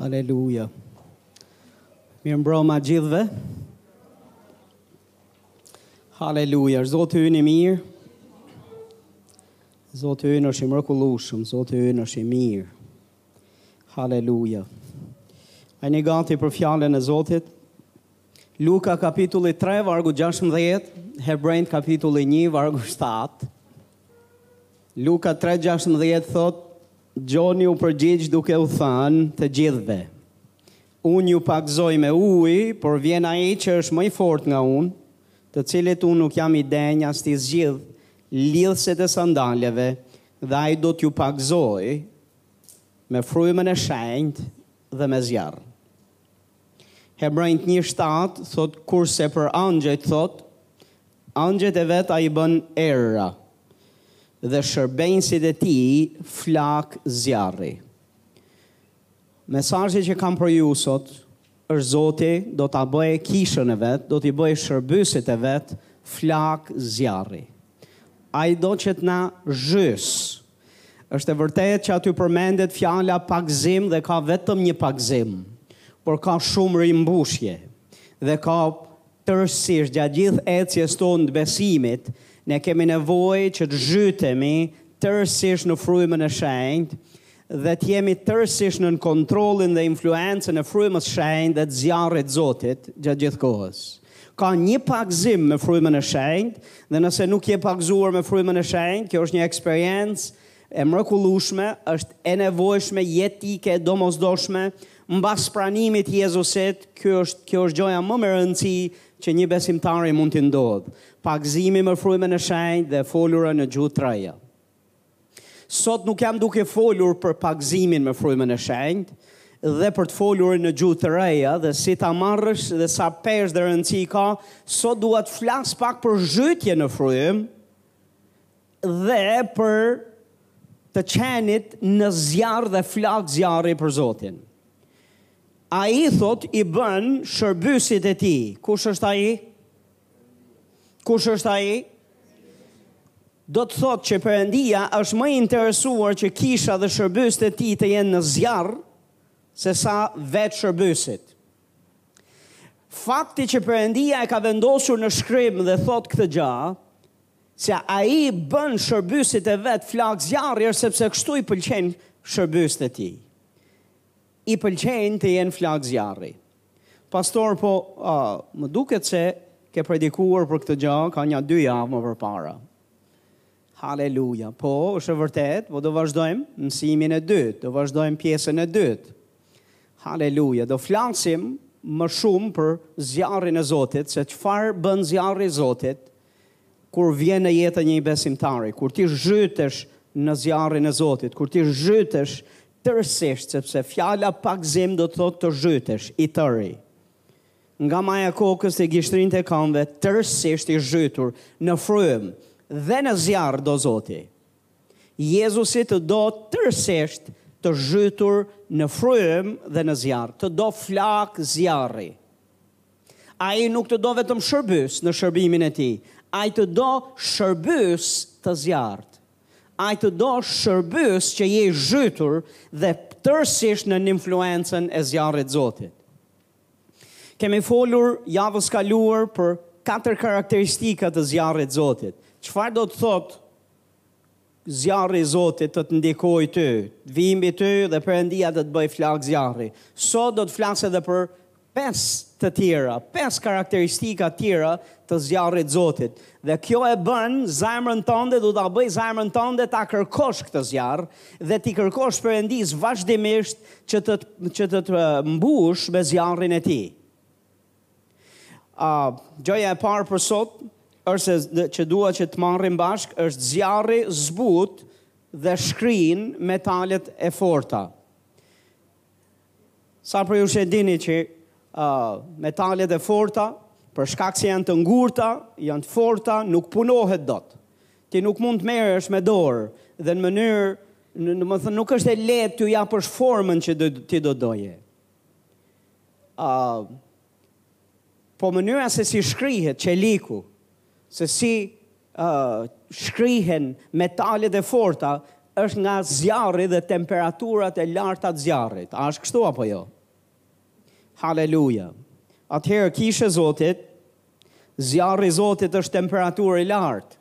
Aleluja. Mirëmbroma gjithve. Aleluja. Zoti ynë i mirë. Zoti ynë është i mrekullushëm. Zoti ynë është i mirë. Aleluja. A jeni gati për fjalën e Zotit. Luka kapitulli 3, vargu 16. Hebrenjve kapitulli 1, vargu 7. Luka 3, 16 thotë. Gjoni u përgjigj duke u thanë të gjithëve, Unë ju pagëzoj me ujë, por vjen ai që është më i fortë nga unë, të cilit unë nuk jam i denjë as t'i zgjidh lidhëset e sandaleve, dhe ai do t'ju pagëzojë me frymën e shenjtë dhe me zjarr. Hebrenjtë 1:7 thotë kurse për angjëjt thotë angjëjt e vet ai bën erëra dhe shërbenjësit e tij flakë zjarri. Mesazhi që kam për ju sot është Zoti do ta bëjë kishën e vet, do t'i bëjë shërbysit e vet flakë zjarri. Ai do që të na zhysë Është e vërtetë që aty përmendet fjala pagëzim dhe ka vetëm një pagëzim, por ka shumë rimbushje dhe ka tërësisht gjatë gjithë ecjes tonë të besimit, ne kemi nevojë që të zhytemi tërësisht në frymën e shenjtë dhe të jemi tërësisht nën kontrollin dhe influencën e frymës së shenjtë dhe të zjarrit të Zotit gjatë gjithë kohës. Ka një pagëzim me Frymën e Shenjtë dhe nëse nuk je pagëzuar me Frymën e Shenjtë, kjo është një eksperiencë e mrekullueshme, është e nevojshme, jetike, e domosdoshme, mbas pranimit të Jezusit, kjo është kjo është gjaja më me rëndësi që një besimtari mund t'i ndodhë, pagëzimi me Frymën e Shenjtë dhe e folura në gjuhë të reja. Sot nuk jam duke folur për pagëzimin me Frymën e Shenjtë dhe për të folurin në gjuhë të reja dhe si ta marrësh dhe sa peshë dhe rëndësi ka, sot dua të flas pak për zhytjen në frymë dhe për të qenit në zjarr dhe flakë zjarri për Zotin. Ai thotë i bën shërbysit e tij. Kush është ai? Kush është ai? Do të thotë që Perëndia është më i interesuar që kisha dhe shërbysit e tij të jenë në zjarr sesa vetë shërbysit. Fakti që Perëndia e ka vendosur në shkrim dhe thotë këtë gja, se ai bën shërbysit e vet flakë zjarri është sepse kështu i pëlqejnë shërbysit e tij. I pëlqejnë të jenë flakë zjarri. Pastor po më duket se ke predikuar për këtë gjë ka nja dy javë më përpara. Haleluja. Po, është e vërtetë, po do vazhdojmë mësimin e dytë, do vazhdojmë pjesën e dytë. Haleluja. Do flasim më shumë për zjarrin e Zotit, se çfarë bën zjarri i Zotit Kur vjen në jetën e një besimtari, kur ti zhytesh në zjarrin e Zotit, kur ti zhytesh tërësisht, sepse fjala pagëzim do të thotë të zhytesh, i tëri. Nga maja e kokës te gishtrinjtë e këmbëve, tërësisht i zhytur, në frymë, dhe në zjarr do Zoti. Jezusi të do tërësisht të zhytur në frymë dhe në zjarr, të do flakë zjarri. Ai nuk të do vetëm shërbyes në shërbimin e tij, ai të do shërbyes të zjarrtë. Ai të do shërbyes që je i zhytur dhe tërësisht nën influencën e zjarrit të Zotit. Kemi folur javën e kaluar për katër karakteristika të zjarrit të Zotit. Çfarë do të thotë Zjarri i Zotit të të ndikojë ty, të vijë mbi ty dhe Perëndia të të bëjë flakë zjarri. Sot do të flas edhe për pesë të tjera, pesë karakteristika të tjera të zjarrit të Zotit. Dhe kjo e bën zemrën tënde, do ta bëjë zemrën tënde ta kërkosh këtë zjarr dhe t'i kërkosh Perëndisë vazhdimisht që të që të të mbush me zjarrin e tij. Gjëja e parë për sot është se që dua që të marrim bashkë është zjarri zbut dhe shkrin metalet e forta. Sa prej jush e dini që uh, metalet e forta, për shkak se janë të ngurta, janë të forta, nuk punohet dot. Ti nuk mund ta marrësh me dorë dhe në mënyrë, domethënë, nuk është e lehtë t'u japësh formën që do, ti do doje. po mënyra se si shkrihet çeliku, se si shkrihen metalet e forta, është nga zjarri dhe temperaturat e larta të zjarrit. A është kështu apo jo? Haleluja. Atëherë kishë e Zotit, zjarri i Zotit është temperaturë e lartë.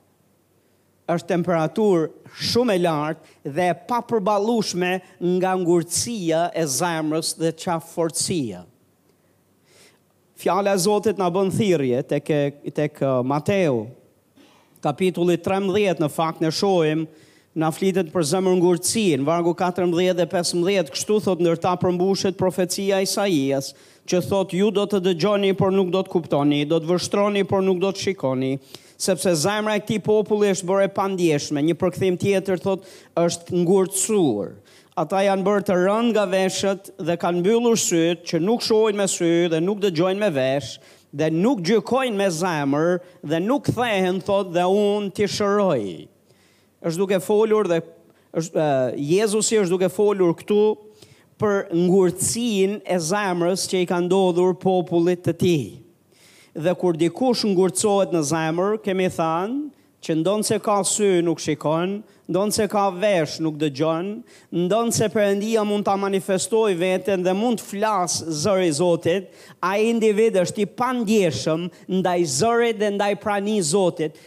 Është temperaturë shumë e lartë dhe e papërballueshme nga ngurtësia e zemrës dhe qafëfortësia. Fjala e Zotit na bën thirrje tek tek Mateu, kapitulli trembëdhjetë në fakt ne shohim na flitet për zemërngurtësinë, vargu katërmbëdhjetë dhe pesëmbëdhjetë, kështu thotë ndër ta përmbushet profecia e Isaias, që thotë ju do të dëgjoni por nuk do të kuptoni, do të vështroni por nuk do të shikoni, Sepse zemra e këtij populli është bërë e pandjeshme, një përkthim tjetër thotë është ngurtësuar. Ata janë bërë të rëndë nga veshët dhe kanë mbyllur sytë që nuk shohin me sy dhe nuk dëgjojnë me vesh dhe nuk gjykojnë me zemër dhe nuk kthehen thotë dhe unë t'i shëroj. Është duke folur dhe është uh, Jezusi është duke folur këtu për ngurtësinë e zemrës që i ka ndodhur popullit të tij. Dhe kur dikush ngurtësohet në zemër, kemi thënë, që ndonëse ka sy nuk shikon, ndonëse ka vesh nuk dëgjon, ndonëse Perëndia mund ta manifestojë veten dhe mund të flasë zëri i Zotit, ai individ është i pandjeshëm ndaj zërit dhe ndaj pranisë së Zotit,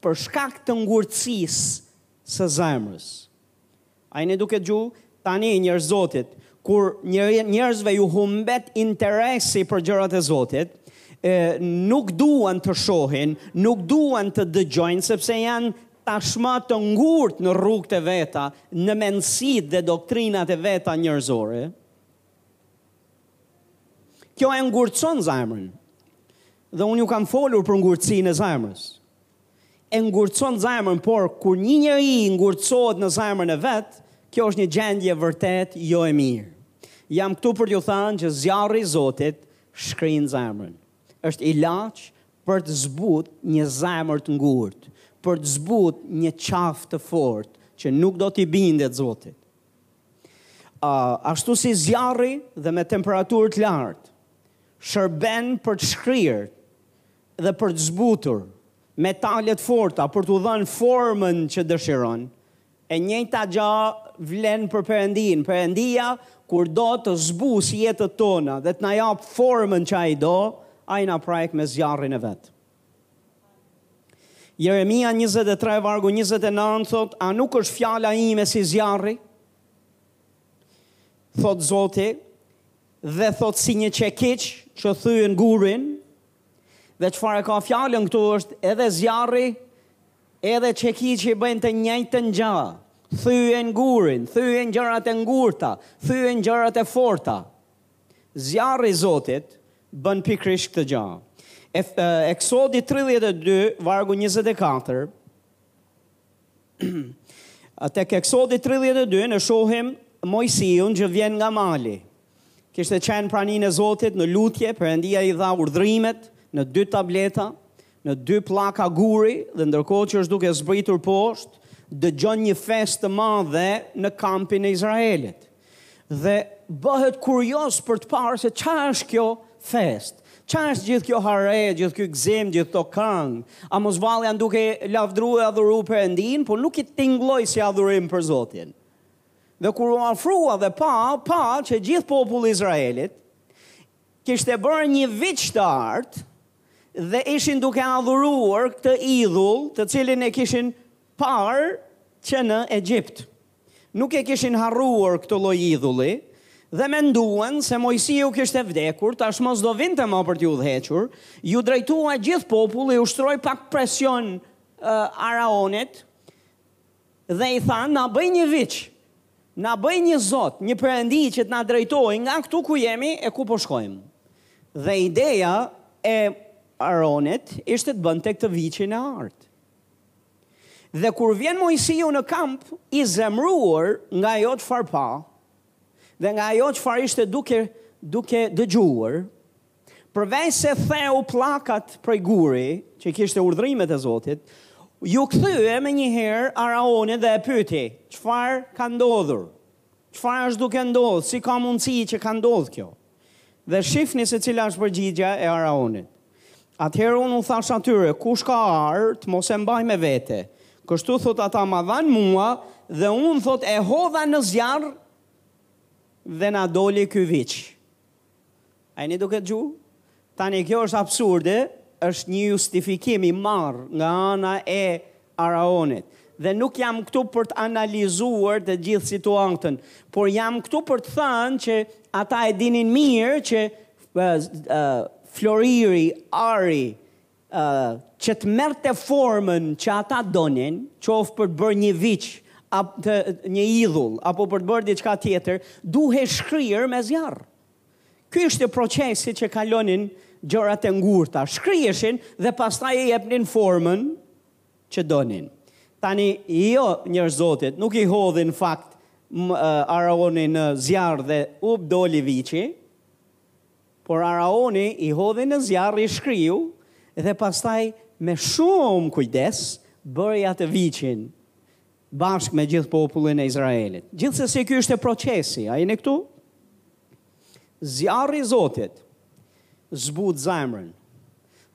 për shkak të ngurtësisë së zemrës. A jeni duke dgju? Tani, njerëz të Zotit, kur njerëzve ju humbet interesi për gjërat e Zotit, nuk duan të shohin, nuk duan të dëgjojnë, sepse janë tashmë të ngurtë në rrugët e veta, në mendësitë dhe doktrinat e veta njerëzore, kjo e ngurtëson zemrën. Dhe unë ju kam folur për ngurtësinë e zemrës. e ngurtëson zemrën, por kur një njeri ngurtësohet në zemrën e vet, kjo është një gjendje vërtet jo e mirë. Jam këtu për t'ju thënë që zjarri i Zotit shkrin zemrën. Është ilaç për të zbut një zemër të ngurtë, për të zbut një qafë të fortë që nuk do t'i bindet Zotit. A, ashtu si zjarri dhe me temperaturë të lartë, shërben për të shkrirë dhe për të zbutur metale të forta për t'u dhënë formën që dëshiron, e njëjta gjë vlen për Perëndinë. Perëndia kur do të zbusë jetët tona dhe të na japë formën që ai do, ai na prek me zjarrin e vet. Jeremia 23 vargu 29 thot, a nuk është fjala ime si zjarri? Thot Zoti, Dhe thotë si një çekiç që thyen gurin dhe çfarë e ka fjalën këtu është edhe zjarri edhe çekiçi bëjnë të njëjtën gjë thyen gurin thyen gjërat e ngurta thyen gjërat e forta zjarri i Zotit bën pikërisht këtë gjë Eksodi tridhjetë e dy vargu njëzet e katër Tek Eksodi 32 ne shohim Mojsiun që vjen nga mali. Kishte qenë në praninë e Zotit në lutje, Perëndia i dha urdhërimet në dy tableta, në dy pllaka guri dhe ndërkohë që është duke zbritur poshtë, dëgjon një festë të madhe në kampin e Izraelit. Dhe bëhet kurioz për të parë se ça është kjo festë. Ça është gjithë kjo hare, gjithë ky gëzim, gjithë këto këngë. A mos vallë janë duke lavdru e adhuru Perëndinë, po nuk i tingëlloi si adhurim për Zotin. Dhe kur u afrua dhe pa, pa që gjithë populli i Izraelit kishte bërë një viç të artë dhe ishin duke adhuruar këtë idhull, të cilin e kishin parë që në Egjipt. nuk e kishin harruar këtë lloj idhulli dhe menduan se Moisiu kishte vdekur, tashmë s'do vinte më për t'i udhëhequr, iu drejtua gjithë populli, ushtroi pak presion Araonit dhe i tha, na bëj një viç, na bëj një zot, një perëndi që të na drejtojë nga këtu ku jemi e ku po shkojmë. Dhe ideja e Aronit ishte të bënte këtë viçin e artë. Dhe kur vjen Moisiu në kamp, i zemëruar nga ajo çfarë pa dhe nga ajo çfarë ishte duke duke dëgjuar, përveç se theu pllakat prej guri, që kishte urdhërimet e Zotit, iu kthye menjëherë Araonit dhe e pyeti, çfarë ka ndodhur? Çfarë është duke ndodh? Si ka mundësi që ka ndodh kjo? Dhe shihni se cila është përgjigja e Araonit. Atëherë unë u thashë atyre, Kush ka ar, të mos e mbajë me vete. Kështu, thotë, ata ma dhanë mua, dhe unë, thotë, e hodha në zjarr dhe na doli ky viç. A jeni duke dëgju? Tani kjo është absurde, është një justifikim i marrë nga ana e Araonit. Dhe nuk jam këtu për të analizuar të gjithë situatën, por jam këtu për të thënë që ata e dinin mirë që floriri, ari, që të merrte formën që ata donin, qoftë për të bërë një viç, një idhull, apo për të bërë diçka tjetër, duhej shkrirë me zjarr. Ky ishte procesi që kalonin gjërat e ngurta, shkriheshin dhe pastaj i jepnin formën që donin. Tani jo njerëz të Zotit, nuk i hodhi në fakt Araoni në zjarr dhe up doli viçi, por Araoni i hodhi në zjarr i shkriu dhe pastaj me shumë kujdes bëri atë viçin. bashkë me gjithë popullin e Izraelit. Gjithsesi ky ishte procesi, a jeni këtu? Zjarri i Zotit zbut zemrën.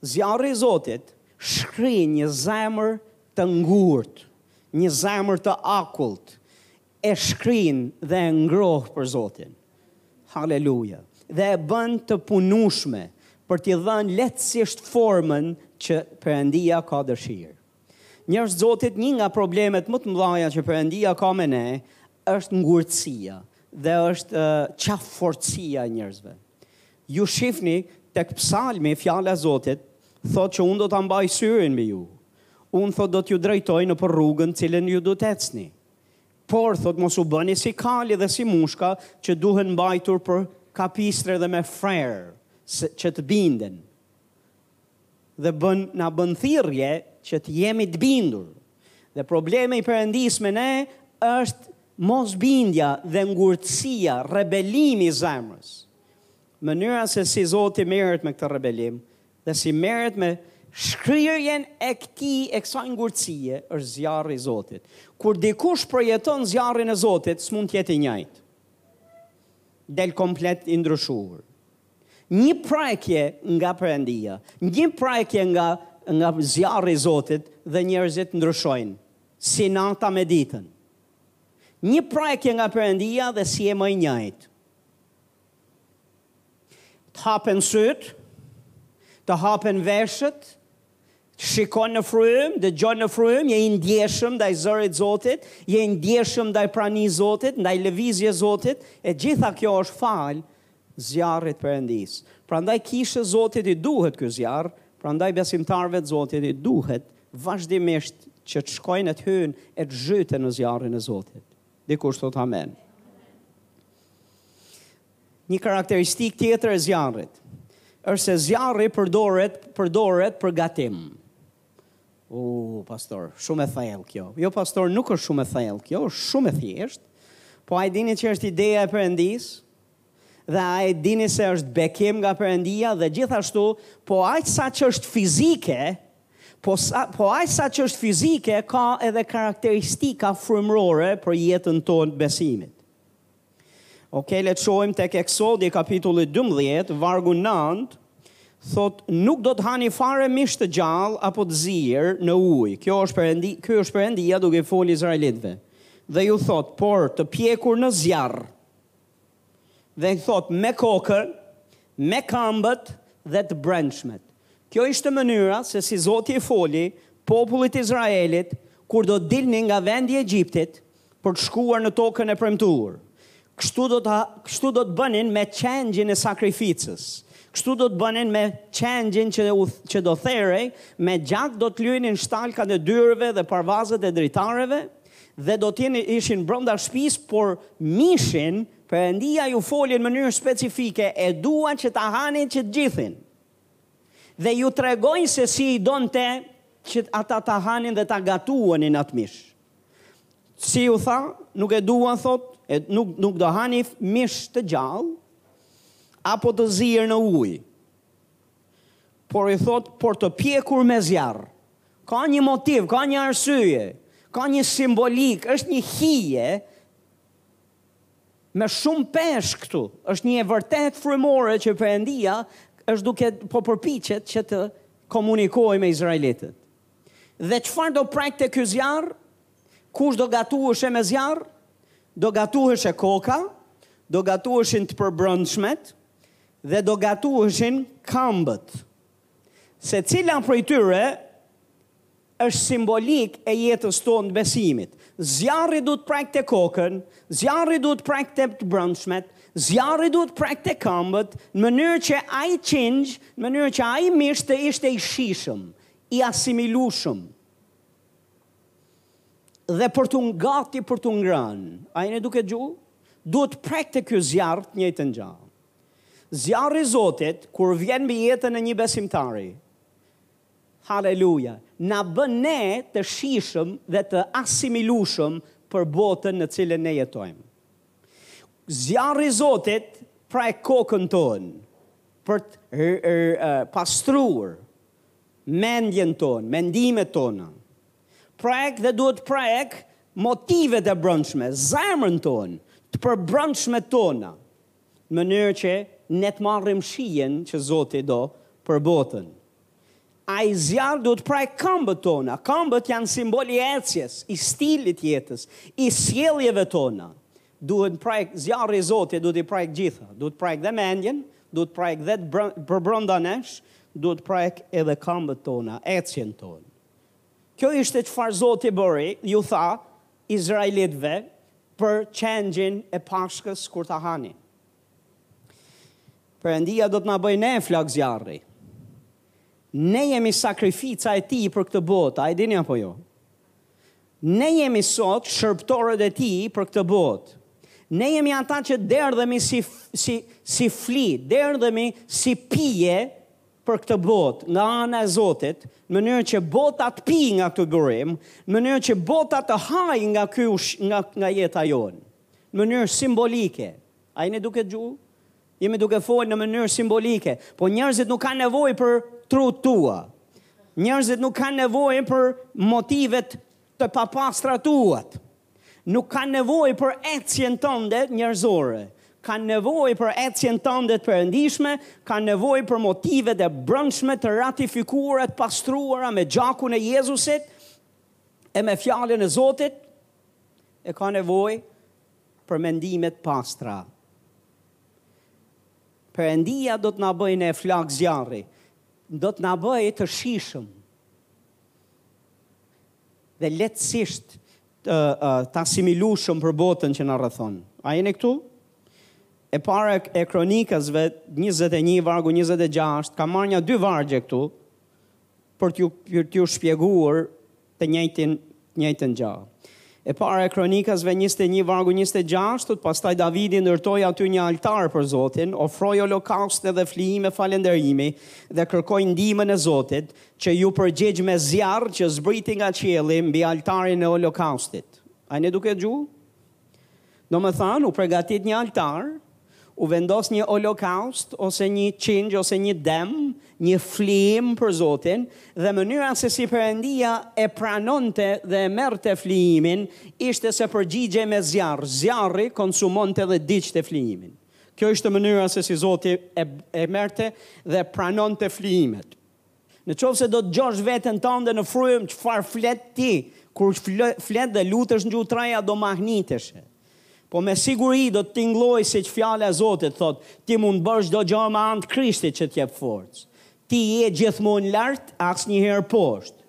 Zjarri i Zotit shkrin një zemër të ngurtë, një zemër të akullt, e shkrin dhe e ngroh për Zotin. Haleluja. Dhe e bën të punushme për t'i dhënë lehtësisht formën që Perëndia ka dëshirë. Njerëz Zotit një nga problemet më të mdhaja që Perëndia ka me ne është ngurtësia dhe është qaffortësia e njerëzve. Ju shifni tek psalmi fjala e Zotit thotë që unë do ta mbaj syrin mbi ju. Unë thotë do t'ju drejtoj nëpër rrugën cilën ju do të ecni. Por thotë mos u bëni si kali dhe si mushka që duhen mbajtur për kapistre dhe me frerë që të binden. dhe bën na bën thirrje që të jemi të bindur dhe problemi i perëndisë me ne është mosbindja dhe ngurtësia rebelimi i zemrës mënyra se si Zoti merret me këtë rebelim dhe si merret me shkrirjen e këtij e kësaj ngurtësie është zjarri i Zotit kur dikush përjeton zjarrin e Zotit s'mund të jetë i njëjtë del komplet i ndryshuar Një prekje nga Perëndia, një prekje nga nga zjarri i Zotit dhe njerëzit ndryshojnë, si nata me ditën. Një prekje nga Perëndia dhe s'je më i njëjtë. Të hapen sytë, të hapen veshët, shikon në frymë, dëgjon në frymë, je i ndjeshëm ndaj zërit Zotit, je i ndjeshëm ndaj pranisë Zotit, ndaj lëvizjes Zotit, e gjitha kjo është falë zjarrit të Perëndisë. Prandaj Kishës së Zotit i duhet ky zjarr, prandaj besimtarëve të Zotit i duhet vazhdimisht që të shkojnë e të hyjnë e të zhyten në zjarrin e Zotit. Dikush thotë amen. Një karakteristikë tjetër e zjarrit është se zjarri përdoret, përdoret për gatim. U, pastor, shumë e thellë kjo. Jo, pastor, nuk është shumë e thellë kjo, është shumë e thjeshtë. Po a i dini që është ideja e Perëndisë? Dhe a e dini se është bekim nga Perëndia dhe gjithashtu, po aq sa që është fizike, po sa po aq sa që është fizike ka edhe karakteristika frymërore për jetën tonë të besimit. Ok, le të shohim tek Eksodi kapitulli 12, vargu 9, thotë nuk do të hani fare mish të gjallë apo të zier në ujë. Kjo është Perëndi, ky është Perëndia duke i fol izraelitëve. Dhe ju thotë, por të pjekur në zjarr Dhe i thotë me kokën, me këmbët dhe të brendshmet. Kjo ishte mënyra se si Zoti i foli popullit të Izraelit kur do të dilnin nga vendi i Egjiptit për të shkuar në Tokën e Premtuar. Kështu do të kështu do të bënin me qengjin e sakrificës. Kështu do të bënin me qengjin që që do therej, me gjak do të lyejnin shtalkat e dyerve dhe parvazet e dritareve, Dhe do të jeni ishin brenda shtëpisë, por mishin, Perëndia ju foli në mënyrë specifike, e dua që ta hanin që të gjithin. Dhe ju tregoi se si i donte që ata ta hanin dhe ta gatuanin atë mish. Si ju tha, nuk e dua thot, e nuk do hani mish të gjallë apo të zier në ujë. Por i thot, por të pjekur me zjarr. Ka një motiv, ka një arsye, ka një simbolik, është një hije me shumë peshë këtu. Është një e vërtet frymore që Perëndia është duke po përpiqet që të komunikojë me izraelitët. Dhe çfarë do prekte ky zjarr? Kush do gatuheshe me zjarr? Do gatuheshe koka, do gatuheshin të përbrendshmet dhe do gatuheshin këmbët. Secila prej tyre është simbolikë e jetës tonë të besimit. Zjarri duhet të prekte kokën, zjarri duhet të prekte të brendshmet, zjarri duhet të prekte këmbët, në mënyrë që ai qingj, në mënyrë që ai mish të ishte i shijshëm, i asimilueshëm dhe për t'u ngati për t'u ngrënë. A jeni duke dëgjuar? Duhet të prekte ky zjarr të njëjtën gjë. Zjarri i Zotit kur vjen mbi jetën e një besimtari, haleluja, na bën ne të shijshëm dhe të asimilueshëm për botën në cilën ne jetojmë. Zjarri i Zotit prek kokën tonë për të pastruar mendjen tonë, mendimet tona. Prek dhe duhet të prek motivet e brendshme, zemrën tonë, të përbrendshmet tona. në mënyrë që ne të marrim shijen që Zoti do për botën. Ai zjarr duhet të prek këmbët tona. Këmbët janë simbol i ecjes, i stilit të jetës, i sjelljeve tona. Duhet të prek zjarri i Zotit, duhet t'i prek gjitha, duhet të prek dhe mendjen, duhet të prek dhe për brenda nesh, duhet të prek edhe këmbët tona, ecjen tonë. Kjo ishte çfarë Zoti bëri, ju tha, Izraelitëve për qengjin e Pashkës kur ta hani. Perëndia do të na bëjë ne flakë zjarri. Ne jemi sakrifica e tij për këtë botë, a e dini apo jo? Ne jemi sot shërbëtorët e tij për këtë botë. Ne jemi ata që derdhemi si si si fli, derdhemi si pije për këtë botë nga ana e Zotit, në mënyrë që bota të pijë nga ky burim, në mënyrë që bota të hajë nga ky nga nga jeta jonë, në mënyrë simbolike. A jeni duke dëgjuar? Jemi duke folë në mënyrë simbolike, po njerëzit nuk kanë nevojë për trutë tua. Njerëzit nuk kanë nevojë për motivet e papastra tuat. Nuk kanë nevojë për ecjen tënde njerëzore. Kanë nevojë për ecjen tënde të perëndishme, kanë nevojë për motivet e brendshme të ratifikuara, të pastruara me gjakun e Jezusit e me fjalën e Zotit, e ka nevojë për mendime të pastra. Perëndia do të na bëjë ne flakë zjarri, do të na bëjë të shijshëm. dhe lehtësisht të, të asimilueshëm për botën që na rrethon. A jeni këtu? E para e kronikasve 21 vargu 26 kam marrë nja dy vargje këtu për t'ju për t'ju shpjeguar të njëjtin njëjtën gjë. E para e kronikasve 21 vargu 26, pastaj Davidi ndërtoi aty një altar për Zotin, ofroi holokauste dhe flijime falënderimi dhe kërkoi ndihmën e Zotit, që iu përgjigj me zjarr që zbriti nga qielli mbi altarin e holokaustit. A jeni duke dëgju? Domethënë, u pregatit një altar, u vendos një holokaust ose një qingj ose një dem, një flijim për Zotin, dhe mënyra se si Perëndia e pranonte dhe e merrte flijimin ishte se përgjigjej me zjarr. Zjarri konsumonte dhe digjte flijimin. Kjo ishte mënyra se si Zoti e e merrte dhe pranonte flijimet. Në qoftë se do dëgjosh veten tënde në frymë çfarë flet ti, kur flet dhe lutesh në gjuhë të reja do mahniteshe. Po me siguri do të tingëllojë siç fjala e Zotit thotë, ti mund të bësh çdo gjë me anë të Krishtit që të jep forcë. Ti je gjithmonë lart, asnjëherë poshtë.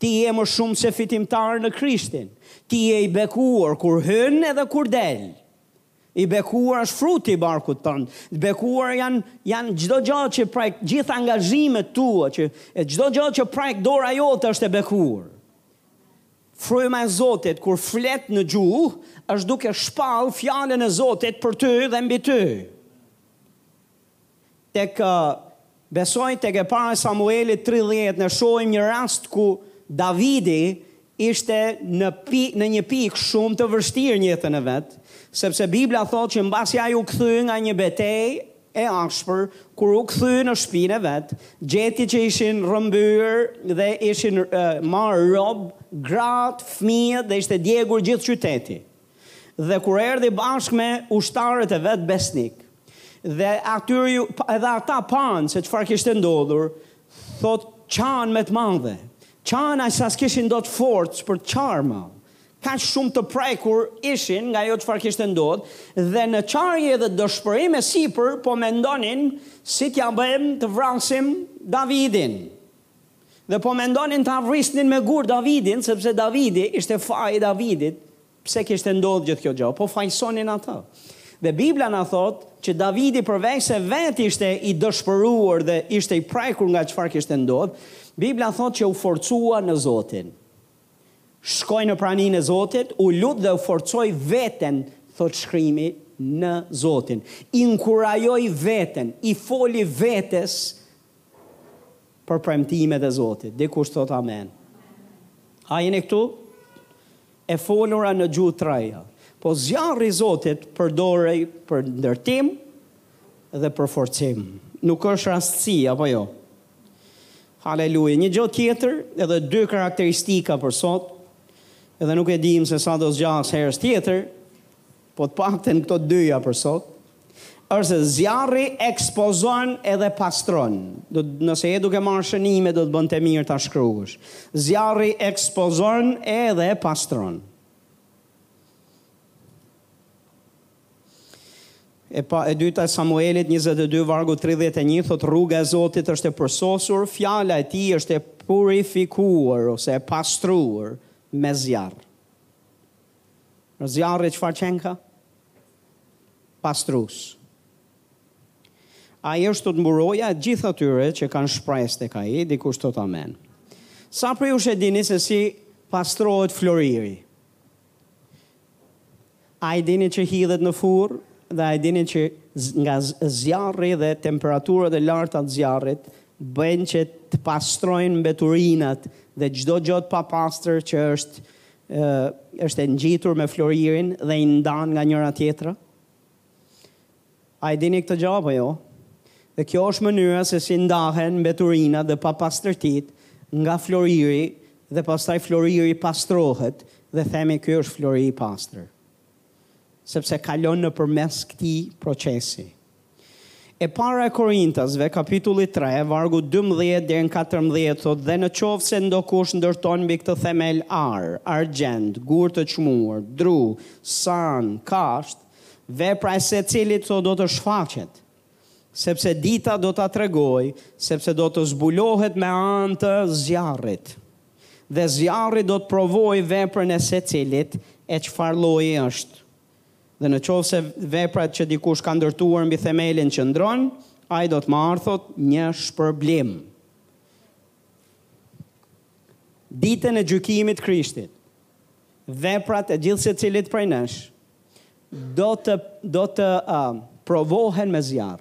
Ti je më shumë se fitimtar në Krishtin. Ti je i bekuar kur hyn edhe kur del. I bekuar është fruti i barkut tënd. Të bekuar janë janë çdo gjë që prek gjithë angazhimet tua, që çdo gjë që prek dora jote është e bekuar. Fryma e Zotit kur flet në gjuhë është duke shpall fjalën e Zotit për ty dhe mbi ty. Tek besoj tek e para e Samuelit tridhjetë ne shohim një rast ku Davidi ishte në pikë në një pikë shumë të vështirë në jetën e vet, sepse Bibla thotë që mbasi ai u kthye nga një betejë e ashpër, kur u kthye në shtëpinë e vet, gjeti që ishin rrëmbyer dhe ishin marrë robër gratë, fëmijët dhe ishte djegur gjithë qyteti. Dhe kur erdhi bashkë me ushtarët e vet besnik, dhe atyre, edhe ata panë se çfarë kishte ndodhur, thot qanë me të madhe, qanë aq sa s'kishin dot forcë për të qarë më. Kaq shumë të prekur ishin nga ajo çfarë kishte ndodhur, dhe në qarje dhe dëshpërim e sipër po mendonin si t'ia bëjmë të vrasim Davidin. Dhe po mendonin ta vrisnin me gur Davidin, sepse Davidi ishte faji i Davidit, pse kishte ndodhur gjithë kjo gjë, po fajësonin atë. Dhe Bibla na thot që Davidi përveçse vetë ishte i dëshpëruar dhe ishte i prekur nga çfarë kishte ndodhur, Bibla thot që u forcua në Zotin. Shkoi në praninë e Zotit, u lut dhe u forcoi veten, thot shkrimi, në Zotin. Inkurajoi veten, i foli vetes për premtimet e Zotit. Dikush thot amen. A jeni këtu? E folura në gjuhë të reja. Po zjarri i Zotit përdorej për ndërtim dhe për forcim. Nuk është rastësi apo jo? Haleluja. Një gjë tjetër, edhe dy karakteristika për sot. Edhe nuk e dimë se sa do zgjas herës tjetër. Po të paktën këto dyja për sot, është zjarri ekspozon edhe pastron. Do të, nëse je duke marrë shënime, do të bënte mirë ta shkruash. Zjarri ekspozon edhe pastron. E, pa, e dyta e Samuelit 22 vargu 31 thot rruga e Zotit është e përsosur, fjala e tij është e purifikuar ose e pastruar me zjarr. Zjarri çfarë qenka? Pastrues. Ai është të mburoja e gjithë atyre që kanë shpresë tek ai, dikush thot amen. Sa prej jush e dini se si pastrohet floriri? A e dini që hidhet në furrë dhe a e dini që nga zjarri dhe temperaturat e larta të zjarrit bëjnë që të pastrojnë mbeturinat dhe çdo gjë të papastër që është Është e ngjitur me Floririn dhe i ndan nga njëra tjetra? A e dini këtë gjë apo jo? Dhe kjo është mënyra se si ndahen mbeturinat dhe papastërtitë nga Floriri dhe pastaj Floriri pastrohet dhe themi ky është Flori i pastër. Sepse kalon nëpërmes këtij procesi. E para e Korintasve, kapitulli tre, vargu dymbëdhjetë deri në katërmbëdhjetë thotë, Dhe në qoftë se ndokush ndërton mbi këtë themel ar, argjend, gurë të çmuar, dru, sanë, kashtë, vepra e secilit thotë do të shfaqet, sepse dita do ta tregojë, sepse do të zbulohet me anë të zjarrit. Dhe zjarri do të provojë veprën e secilit, e çfarë lloji është. Dhe në qoftë se vepra që dikush ka ndërtuar mbi themelin qëndron, ai do të marrë, thotë, një shpërblim. Ditën e gjykimit të Krishtit, veprat e gjithsecilit prej nesh do të do të uh, provohen me zjarr.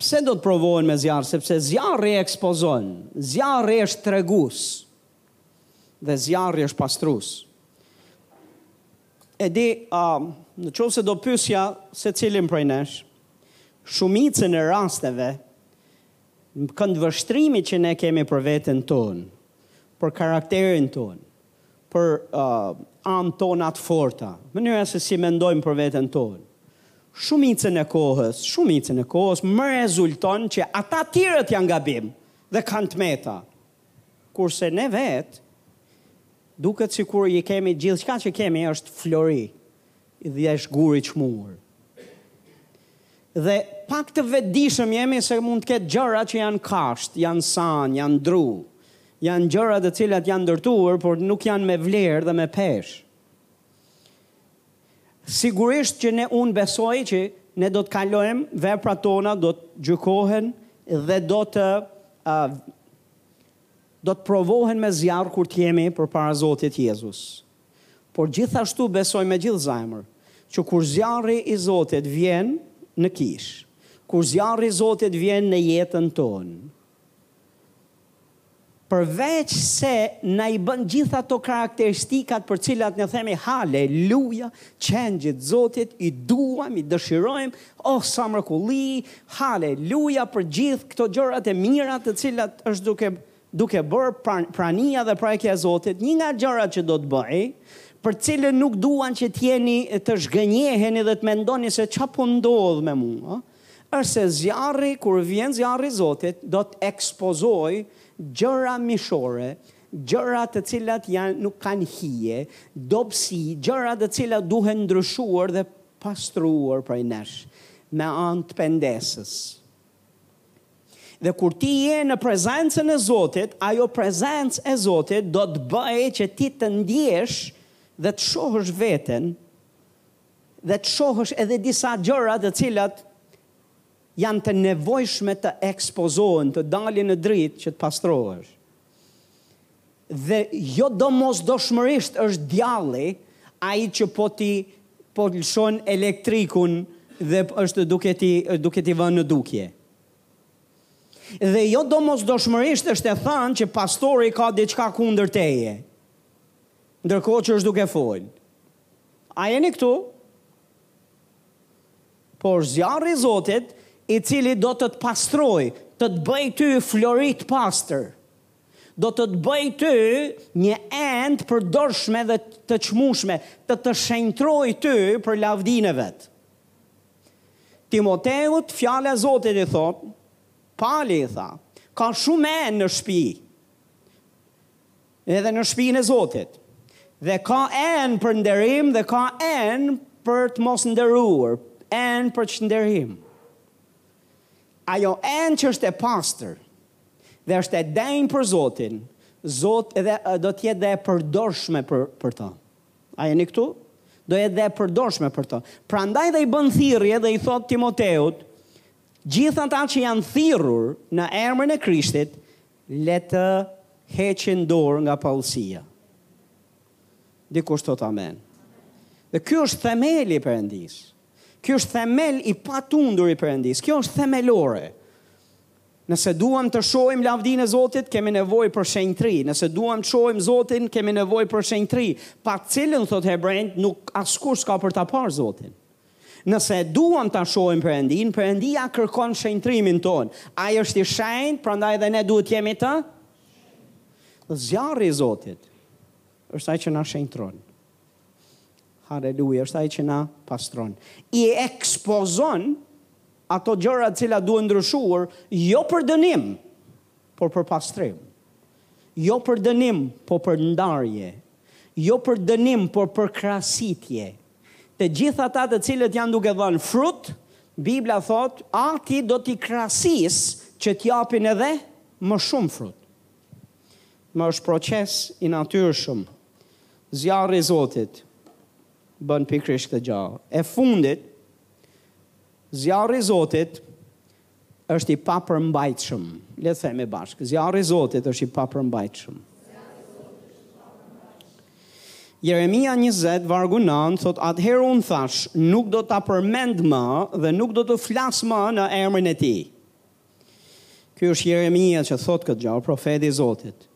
Pse do të provohen me zjarr? Sepse zjarri ekspozon, zjarri është tregus. Dhe zjarri është pastrues. E di, në qoftë se do pyesja secilin prej nesh, shumicën e rasteve, këndvështrimi që ne kemi për veten tonë, për karakterin tonë, për anët tona të forta, mënyra se si mendojmë për veten tonë, shumicën e kohës, shumicën e kohës më rezulton që ata të tjerët janë gabim dhe kanë të meta. Kurse ne vetë, duket sikur i kemi, gjithçka që kemi është flori dhe është gur i çmuar. Dhe pak të vetëdijshëm jemi se mund të ketë gjëra që janë kashtë, janë sanë, janë dru, janë gjëra të cilat janë ndërtuar, por nuk janë me vlerë dhe me peshë. Sigurisht që ne unë besoj që ne do të kalojmë, veprat tona do të gjykohen dhe do të do të provohen me zjarr kur të jemi përpara Zotit Jezus. Por gjithashtu besoj me gjithë zemër që kur zjarri i Zotit vjen në kishë, kur zjarri i Zotit vjen në jetën tonë, Përveç se na i bën gjithë ato karakteristikat për të cilat ne themi haleluja, qengjit Zotit, i duam, i dëshirojmë, oh sa mrekulli, haleluja për gjithë këto gjërat e mira të cilat është duke duke bërë prania dhe prekja e Zotit, një nga gjërat që do të bëjë, për të cilën nuk dua që të jeni të zhgënjeheni dhe të mendoni se ça po ndodh me mua, është se zjarri kur vjen zjarri i Zotit do të ekspozojë gjëra mishore, gjëra të cilat janë nuk kanë hije, dobësi, gjëra të cilat duhen ndryshuar dhe pastruar prej nesh me anë të pendesës. Dhe kur ti je në prezencën e Zotit, ajo prezencë e Zotit do të bëjë që ti të ndjesh dhe të shohësh veten dhe të shohësh edhe disa gjëra të cilat janë të nevojshme të ekspozohen, të dalin në dritë që të pastrohesh. Dhe jo domosdoshmërisht është djalli ai që po t'i po lëshon elektrikun dhe është duke t'i duke t'i vënë në dukje. Dhe jo domosdoshmërisht është e thënë që pastori ka diçka kundër teje. Ndërkohë që është duke fol. A jeni këtu? Por zjarri i Zotit, i cili do të të pastrojë, të të bëjë ty flori të pastër, do të të bëjë ty një enë të përdorshme dhe të çmueshme, të të shenjtrojë ty për lavdinë e vet. Timoteut fjala e Zotit i thotë, Pali i tha, ka shumë enë në shpi. Edhe në shpinë e Zotit. Dhe ka enë për nderim dhe ka enë për të mos nderuar, enë për çnderim. Ajo enë që është e pastër dhe është e denjë për Zotin, do të jetë dhe e përdorshme për për të. A jeni këtu? Do jetë dhe e përdorshme për të. Prandaj dhe i bën thirrje dhe i thot Timoteut, gjithë ata që janë thirrur në emrin e Krishtit, Le të heqin dorë nga paudhësia. Dikush thotë amen. Dhe ky është themeli i Perëndisë. Ky është themel i patundur i Perëndisë. Kjo është themelore. Nëse duam të shohim lavdinë e Zotit, kemi nevojë për shenjtëri. Nëse duam të shohim Zotin, kemi nevojë për shenjtëri, pa të cilën thot Hebrenjtë nuk askush ka për ta parë Zotin. Nëse duam ta shohim Perëndinë, Perëndia kërkon shenjtrimin tonë. Ai është i shenjtë, prandaj edhe ne duhet të jemi të... Zjarri i Zotit është ai që na shenjtron. Haleluja, është ai që na pastron. I ekspozon ato gjëra të cilat duhen ndryshuar, jo për dënim, por për pastrim. Jo për dënim, por për ndarje. Jo për dënim, por për krasitje. Të gjithë ata të cilët janë duke dhënë frut, Bibla thotë, Ati do t'i krasisë që t'japin edhe më shumë frut. Më është proces i natyrshëm. Zjarri i Zotit bën pikërisht këtë gjë. E fundit, zjarri i Zotit është i papërmbajtshëm. Le të themi bashkë, zjarri i Zotit është i papërmbajtshëm. Jeremia 20, vargu 9, thot, atëherë unë thash, nuk do ta përmend më dhe nuk do të flas më në emrin e tij. Ky është Jeremia që thot këtë gjë, profeti i Zotit.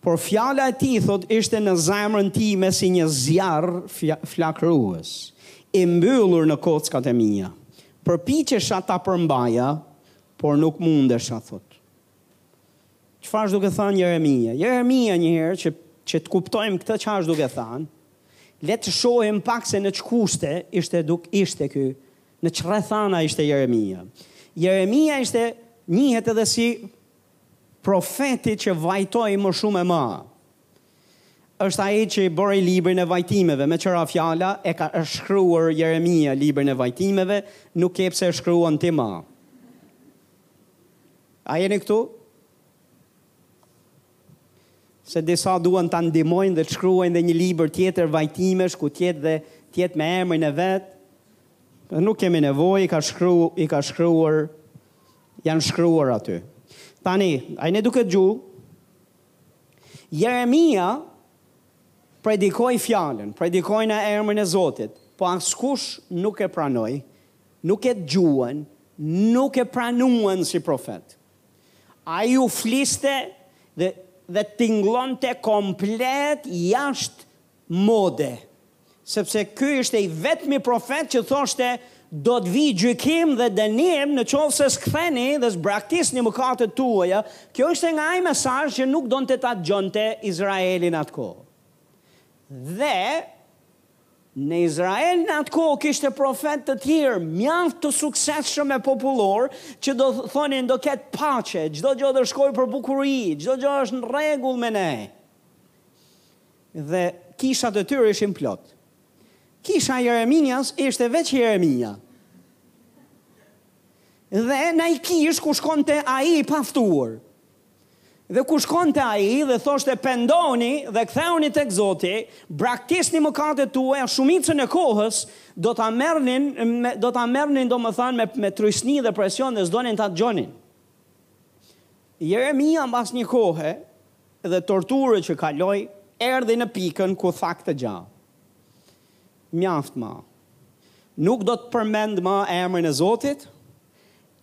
Por fjala e tij, thotë, ishte në zemrën time si një zjarr flakërues, i mbyllur në kockat e mia. Përpiqesha ta përmbaja, por nuk mundesha, thotë. Çfarë është duke thanë Jeremia? Jeremia një herë që që të kuptojmë këtë çfarë është duke thanë, le të shohim pak se në ç'kushte ishte duk ishte ky, në ç'rrethana ishte Jeremia. Jeremia ishte njihet edhe si Profeti që vajtoi më shumë e madje është ai që e bëri librin e vajtimeve, meqë ra fjala e ka shkruar Jeremia librin e vajtimeve, nuk ke pse e shkruan ti më. A jeni këtu? Se disa duan ta ndihmojnë dhe të shkruajnë dhe një libër tjetër vajtimesh ku t'jetë dhe t'jetë me emrin e vet. Nuk kemi nevojë, i ka shkruar, i ka shkruar Janë shkruar aty. Tani, ai ne duke gju, Jeremia predikoi fjalën, predikoi në emrin e Zotit, po askush nuk e pranoi, nuk e dëgjuan, nuk e pranuan si profet. Ai u fliste dhe dhe tingëllonte komplet jashtë mode, sepse ky ishte i vetmi profet që thoshte do të vijë gjykim dhe dënim në qoftë se s'ktheni dhe s'braktisni mëkatet tuaja, kjo ishte nga ai mesazh që nuk donte ta dëgjonte Izraeli në atë kohë. Dhe në Izrael në atë kohë kishte profetë të tjerë mjaft të suksesshëm e popullorë që do thonin do ketë paqe, çdo gjë do shkojë për bukuri, çdo gjë është në rregull me ne. Dhe kishat e tyre ishin plot. Kisha e Jeremias ishte veç Jeremia. Dhe ndonjë kishë ku shkonte ai i paftuar. Dhe ku shkonte ai dhe thoshte pendohuni dhe kthehuni tek Zoti, braktisni mëkatet tuaja, shumicën e kohës do ta merrnin, do ta merrnin domethanë me, me trysni dhe presion dhe s'donin ta dëgjonin. Jeremia mbas një kohe dhe torture që kaloi, erdhi në pikën ku tha këtë gja, Mjaft ma! Nuk do të përmend ma emrin e Zotit,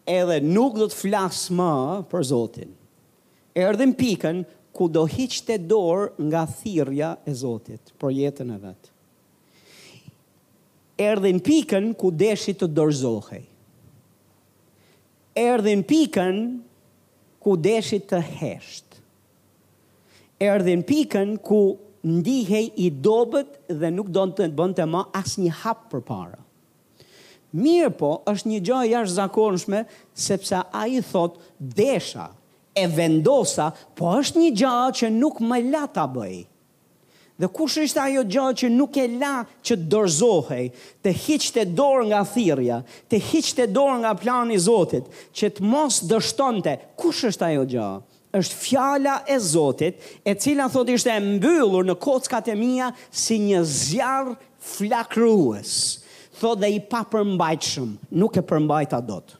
edhe nuk do të flas ma për Zotin. Erdhi në pikën ku do hiqte dorë nga thirrja e Zotit për jetën e vet. Erdhi në pikën ku deshi të dorëzohej. Erdhi në pikën ku deshi të heshtë. Erdhi në pikën ku ndihej i dobët dhe nuk do të bënte më asnjë hap përpara. Mirëpo, është një gjë e jashtëzakonshme sepse ai thotë, desha, e vendosa, po është një gjë që nuk më la ta bëj. Dhe kush ishte ajo gjë që nuk e la që të dorëzohej, të hiqte dorë nga thirrja, të hiqte dorë nga plani i Zotit, që të mos dështonte? Kush është ajo gjë? Është Fjala e Zotit, e cila thotë ishte e mbyllur në kockat e mia si një zjarr flakërues, thotë dhe i papërmbajtshëm, nuk e përmbajta dot.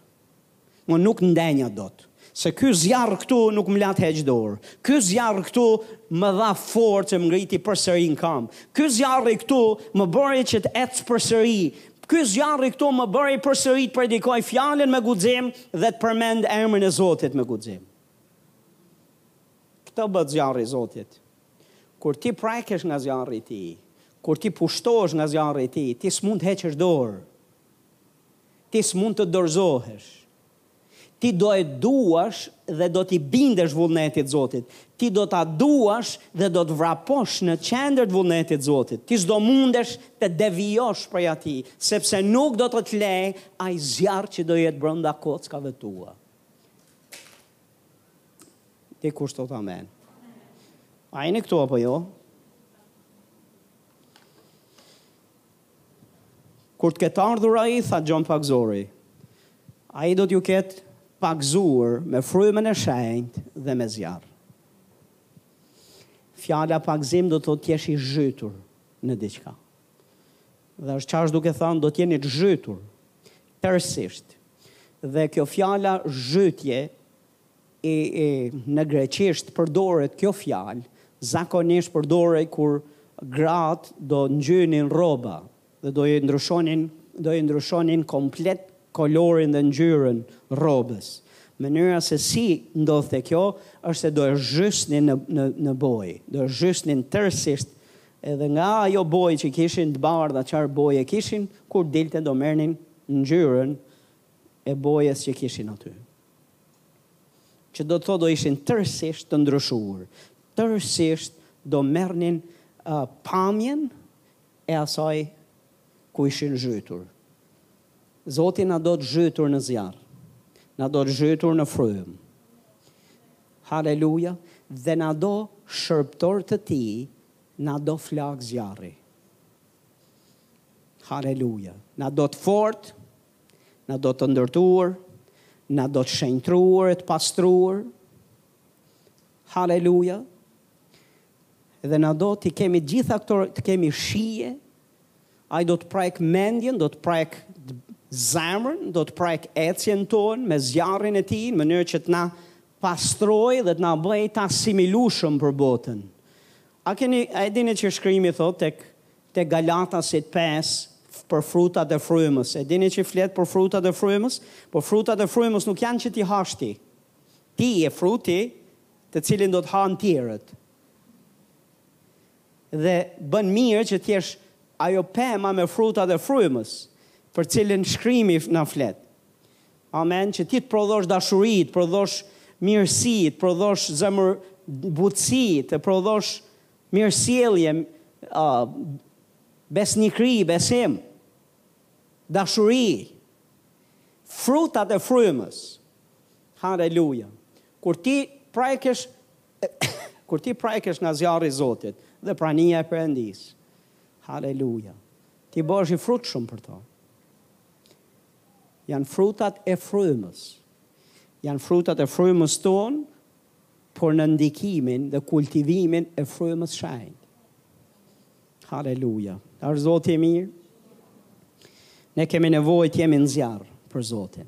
Më nuk ndenja dot. Se ky zjarr këtu nuk më la të heq dorë. Ky zjarr këtu më dha forcë e më ngriti përsëri në këmbë. Ky zjarri këtu më bëri që të ec përsëri. Ky zjarri këtu më bëri përsëri të predikoj Fjalën me guxim dhe të përmend emrin e Zotit me guxim. Këtë bën zjarri i Zotit. Kur ti prekesh nga zjarri i Tij, kur ti pushtohesh nga zjarri i Tij, ti s'mund të heqësh dorë. Ti s'mund të dorëzohesh. Ti do e duash dhe do t'i bindesh vullnetit të Zotit. Ti do ta duash dhe do të vraposh në qendër të vullnetit të Zotit. Ti s'do mundesh të devijosh prej Atij, sepse nuk do të të lejë ai zjarr që do jetë brenda kockave tua. Dikush thotë amen. A jeni këtu apo jo? Kur të ketë ardhur ai, tha Gjon Pagëzori, ai do t'ju ketë pagëzuar me Frymën e Shenjtë dhe me zjarr. Fjala pagëzim do të thotë të jesh i zhytur në diçka. Dhe është çfarë është duke thënë do të jeni të zhytur tërësisht. Dhe kjo fjala zhytje E, e, në greqisht përdoret kjo fjalë, zakonisht përdorej kur gratë do ngjynin rroba dhe do i ndryshonin, do i ndryshonin komplet kolorin dhe ngjyrën rrobës. Mënyra se si ndodhte kjo është se do e zhysnin në, në, në bojë, do e zhysnin tërësisht edhe nga ajo bojë që kishin, të bardha çfarë boje kishin, kur dilte do merrnin ngjyrën e bojës që kishin aty. që do të thotë do ishin tërësisht të ndryshuar, tërësisht do merrnin uh, pamjen e asaj ku ishin zhytur. Zoti na do të zhytur në zjarr, na do të zhytur në frymë. Haleluja, dhe na do shërbëtorë të tij, na do flakë zjarri. Haleluja, na do të fortë, na do të ndërtuar, na do të shenjtruar e të pastruar, haleluja, dhe na do t'i kemi të gjitha këto, të kemi shije, ai do të prekë mendjen, do të prekë zemrën, do të prekë ecjen tonë me zjarrin e tij, në mënyrë që të na pastrojë dhe të na bëjë të asimilueshëm për botën. A keni, a e dini që shkrimi thotë tek tek galatasit pesë për frutat e frymës e dini që flet për frutat e frymës po frutat e frymës nuk janë që t'i hash ti ti je fruti të cilin do ta hanë të tjerët dhe bën mirë që të jesh ajo pema me frutat e frymës për cilin shkrimi na flet amen që ti të prodhosh dashuri të prodhosh mirësi të prodhosh zemërbutësi të prodhosh Mirësjellje, besnikëri, besim, dashuri, frutat e frymës. Haleluja! Kur ti prekesh, kur ti prekesh nga zjarri i Zotit dhe prania e Perëndisë. Haleluja! Ti bëhesh i frutshëm për to. Janë frutat e frymës. Janë frutat e frymës tonë, por në ndikimin dhe kultivimin e frymës së shenjtë. Haleluja. A është Zoti i mirë? Ne kemi nevojë të jemi në zjarr për Zotin.